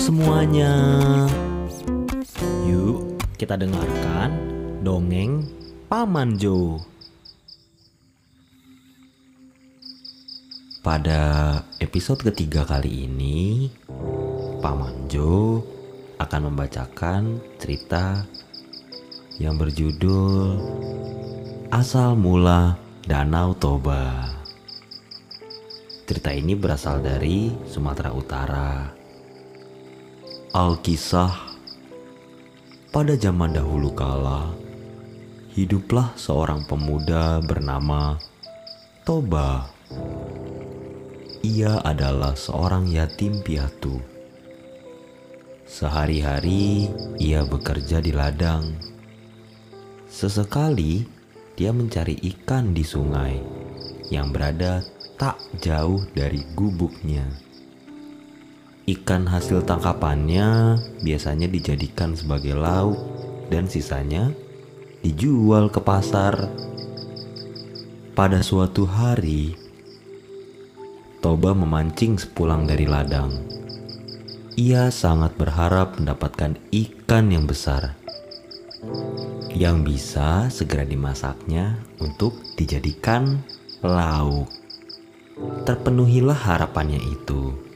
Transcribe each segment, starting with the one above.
Semuanya. Yuk, kita dengarkan dongeng Paman Jo. Pada episode ketiga kali ini, Paman Jo akan membacakan cerita yang berjudul Asal Mula Danau Toba. Cerita ini berasal dari Sumatera Utara. Alkisah Pada zaman dahulu kala, hiduplah seorang pemuda bernama Toba. Ia adalah seorang yatim piatu. Sehari-hari ia bekerja di ladang. Sesekali dia mencari ikan di sungai yang berada tak jauh dari gubuknya. Ikan hasil tangkapannya biasanya dijadikan sebagai lauk dan sisanya dijual ke pasar. Pada suatu hari, Toba memancing sepulang dari ladang. Ia sangat berharap mendapatkan ikan yang besar yang bisa segera dimasaknya untuk dijadikan lauk. Terpenuhilah harapannya itu.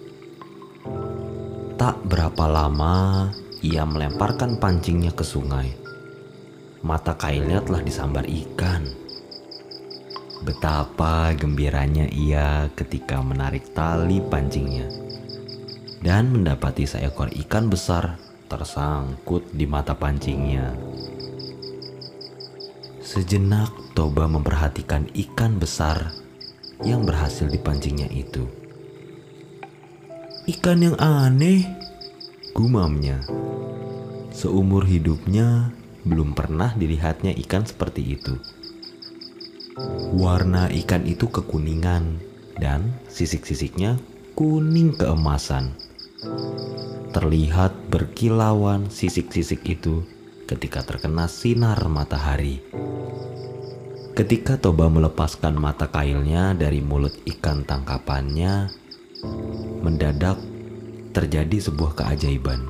Tak berapa lama ia melemparkan pancingnya ke sungai. Mata kailnya telah disambar ikan. Betapa gembiranya ia ketika menarik tali pancingnya dan mendapati seekor ikan besar tersangkut di mata pancingnya. Sejenak Toba memperhatikan ikan besar yang berhasil dipancingnya itu. Ikan yang aneh, gumamnya. Seumur hidupnya belum pernah dilihatnya ikan seperti itu. Warna ikan itu kekuningan dan sisik-sisiknya kuning keemasan. Terlihat berkilauan sisik-sisik itu ketika terkena sinar matahari. Ketika Toba melepaskan mata kailnya dari mulut ikan tangkapannya, mendadak terjadi sebuah keajaiban.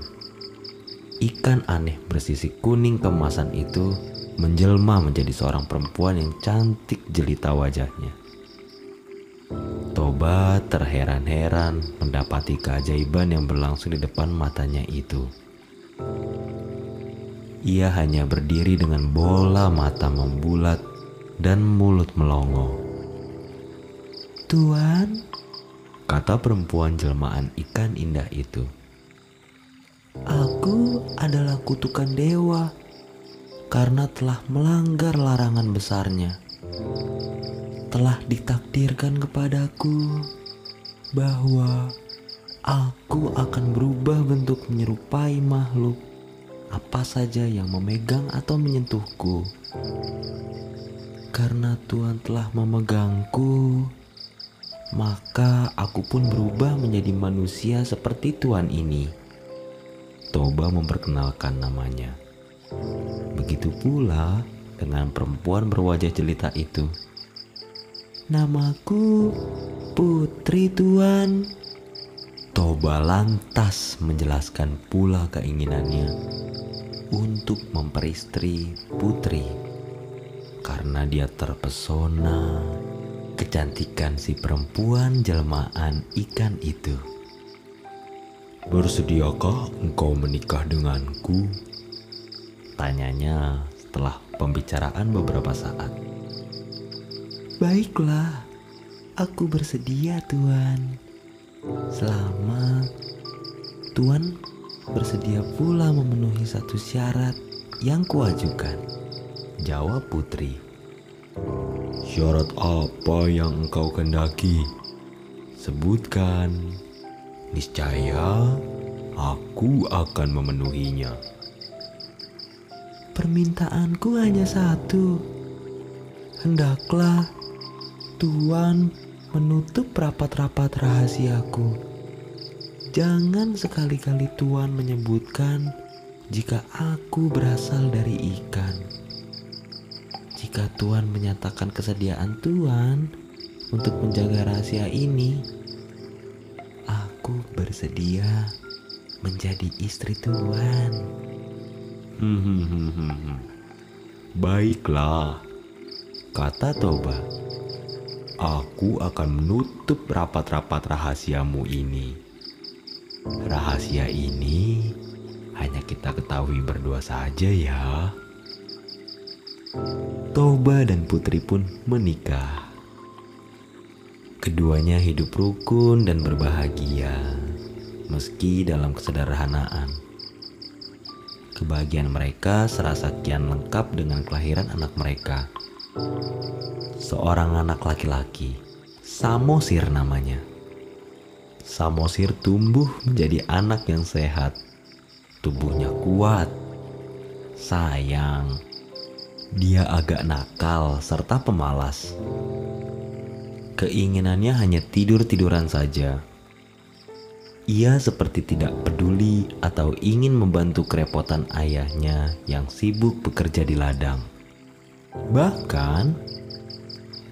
Ikan aneh bersisik kuning kemasan itu menjelma menjadi seorang perempuan yang cantik jelita wajahnya. Toba terheran-heran mendapati keajaiban yang berlangsung di depan matanya itu. Ia hanya berdiri dengan bola mata membulat dan mulut melongo. Tuan, kata perempuan jelmaan ikan indah itu. Aku adalah kutukan dewa karena telah melanggar larangan besarnya. Telah ditakdirkan kepadaku bahwa aku akan berubah bentuk menyerupai makhluk apa saja yang memegang atau menyentuhku. Karena Tuhan telah memegangku, maka aku pun berubah menjadi manusia seperti Tuhan ini. Toba memperkenalkan namanya. Begitu pula dengan perempuan berwajah jelita itu. Namaku Putri Tuan. Toba lantas menjelaskan pula keinginannya untuk memperistri Putri karena dia terpesona kecantikan si perempuan jelmaan ikan itu. Bersediakah engkau menikah denganku? Tanyanya setelah pembicaraan beberapa saat. Baiklah, aku bersedia Tuan. Selama Tuan bersedia pula memenuhi satu syarat yang kuajukan. Jawab Putri. Syarat apa yang engkau kendaki? Sebutkan. Niscaya aku akan memenuhinya. Permintaanku hanya satu. Hendaklah Tuhan menutup rapat-rapat rahasiaku. Jangan sekali-kali Tuhan menyebutkan jika aku berasal dari ikan jika Tuhan menyatakan kesediaan Tuhan untuk menjaga rahasia ini, aku bersedia menjadi istri Tuan. Hmm, baiklah, kata Toba. Aku akan menutup rapat-rapat rahasiamu ini. Rahasia ini hanya kita ketahui berdua saja ya. Toba dan Putri pun menikah. Keduanya hidup rukun dan berbahagia, meski dalam kesederhanaan. Kebahagiaan mereka serasa kian lengkap dengan kelahiran anak mereka. Seorang anak laki-laki, Samosir namanya. Samosir tumbuh menjadi anak yang sehat. Tubuhnya kuat. Sayang, dia agak nakal serta pemalas. Keinginannya hanya tidur-tiduran saja. Ia seperti tidak peduli atau ingin membantu kerepotan ayahnya yang sibuk bekerja di ladang. Bahkan,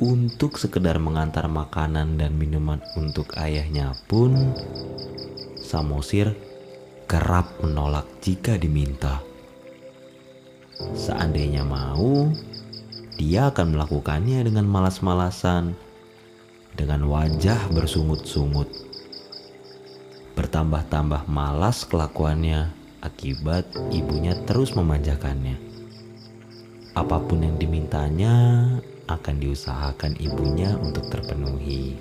untuk sekedar mengantar makanan dan minuman untuk ayahnya pun, Samosir kerap menolak jika diminta. Seandainya mau, dia akan melakukannya dengan malas-malasan, dengan wajah bersungut-sungut. Bertambah-tambah malas kelakuannya akibat ibunya terus memanjakannya. Apa pun yang dimintanya akan diusahakan ibunya untuk terpenuhi.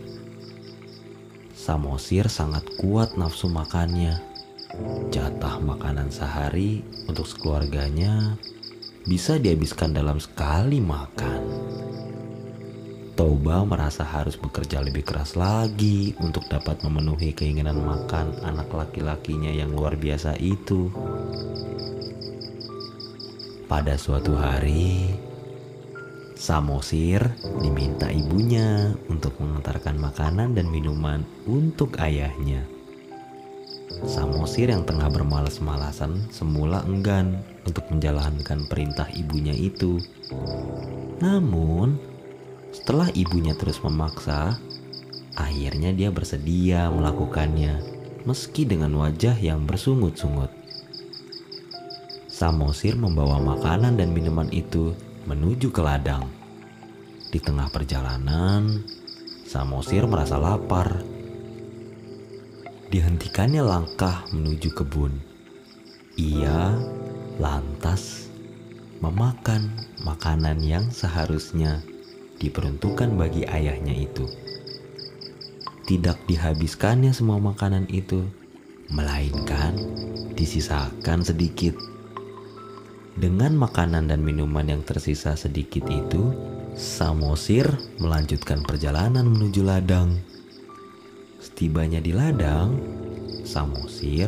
Samosir sangat kuat nafsu makannya. Jatah makanan sehari untuk sekeluarganya bisa dihabiskan dalam sekali makan. Toba merasa harus bekerja lebih keras lagi untuk dapat memenuhi keinginan makan anak laki-lakinya yang luar biasa itu. Pada suatu hari, Samosir diminta ibunya untuk mengantarkan makanan dan minuman untuk ayahnya. Samosir yang tengah bermalas-malasan semula enggan untuk menjalankan perintah ibunya itu. Namun, setelah ibunya terus memaksa, akhirnya dia bersedia melakukannya, meski dengan wajah yang bersungut-sungut. Samosir membawa makanan dan minuman itu menuju ke ladang. Di tengah perjalanan, Samosir merasa lapar dihentikannya langkah menuju kebun. Ia lantas memakan makanan yang seharusnya diperuntukkan bagi ayahnya itu. Tidak dihabiskannya semua makanan itu, melainkan disisakan sedikit. Dengan makanan dan minuman yang tersisa sedikit itu, Samosir melanjutkan perjalanan menuju ladang. Setibanya di ladang, Samosir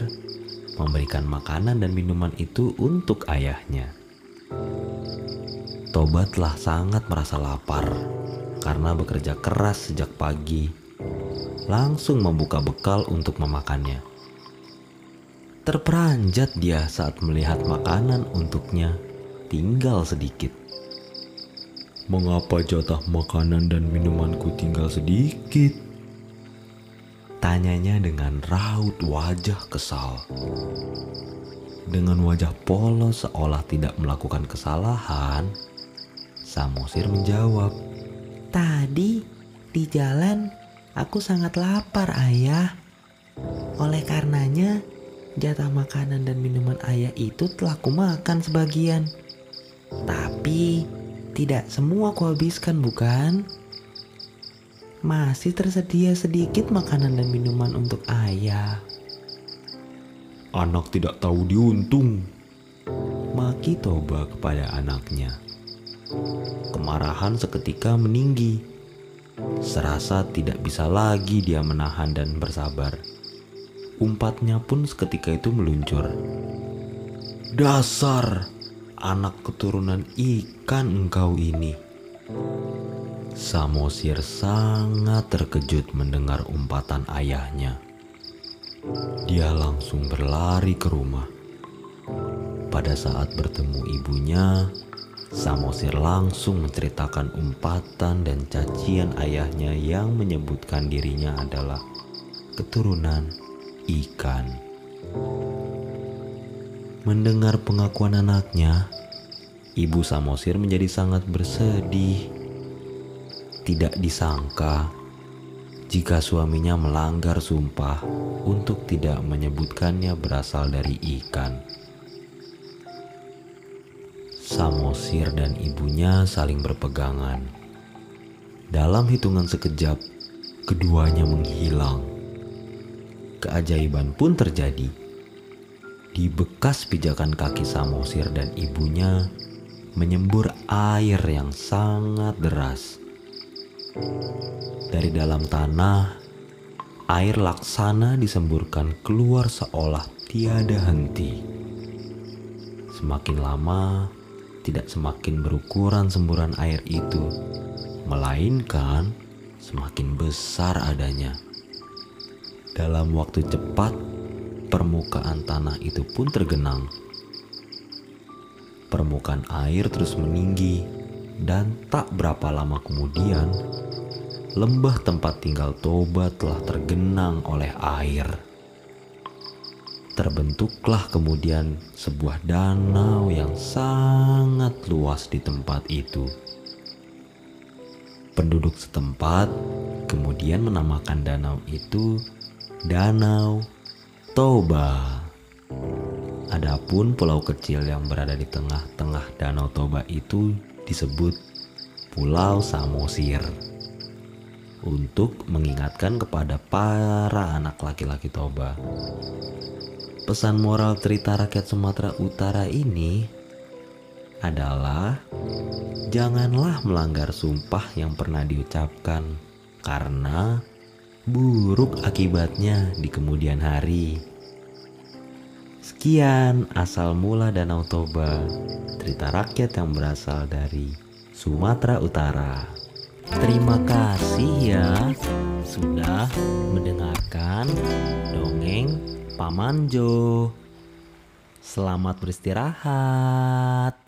memberikan makanan dan minuman itu untuk ayahnya. Toba telah sangat merasa lapar karena bekerja keras sejak pagi. Langsung membuka bekal untuk memakannya. Terperanjat dia saat melihat makanan untuknya tinggal sedikit. Mengapa jatah makanan dan minumanku tinggal sedikit? Tanyanya dengan raut wajah kesal. Dengan wajah polos seolah tidak melakukan kesalahan, Samosir menjawab, Tadi di jalan aku sangat lapar ayah. Oleh karenanya jatah makanan dan minuman ayah itu telah kumakan sebagian. Tapi tidak semua kuhabiskan bukan? Masih tersedia sedikit makanan dan minuman untuk ayah. Anak tidak tahu diuntung. Maki Toba kepada anaknya. Kemarahan seketika meninggi. Serasa tidak bisa lagi dia menahan dan bersabar. Umpatnya pun seketika itu meluncur. Dasar anak keturunan ikan engkau ini. Samosir sangat terkejut mendengar umpatan ayahnya. Dia langsung berlari ke rumah. Pada saat bertemu ibunya, Samosir langsung menceritakan umpatan dan cacian ayahnya yang menyebutkan dirinya adalah keturunan ikan. Mendengar pengakuan anaknya, Ibu Samosir menjadi sangat bersedih. Tidak disangka jika suaminya melanggar sumpah untuk tidak menyebutkannya berasal dari ikan. Samosir dan ibunya saling berpegangan. Dalam hitungan sekejap, keduanya menghilang. Keajaiban pun terjadi di bekas pijakan kaki Samosir dan ibunya menyembur air yang sangat deras. Dari dalam tanah, air laksana disemburkan keluar seolah tiada henti. Semakin lama, tidak semakin berukuran semburan air itu, melainkan semakin besar adanya. Dalam waktu cepat, permukaan tanah itu pun tergenang. Permukaan air terus meninggi, dan tak berapa lama kemudian, lembah tempat tinggal Toba telah tergenang oleh air. Terbentuklah kemudian sebuah danau yang sangat luas di tempat itu. Penduduk setempat kemudian menamakan danau itu Danau Toba. Adapun pulau kecil yang berada di tengah-tengah Danau Toba itu disebut Pulau Samosir. Untuk mengingatkan kepada para anak laki-laki Toba. Pesan moral cerita rakyat Sumatera Utara ini adalah janganlah melanggar sumpah yang pernah diucapkan karena buruk akibatnya di kemudian hari. Sekian asal mula Danau Toba, cerita rakyat yang berasal dari Sumatera Utara. Terima kasih ya sudah mendengarkan dongeng Paman Jo. Selamat beristirahat.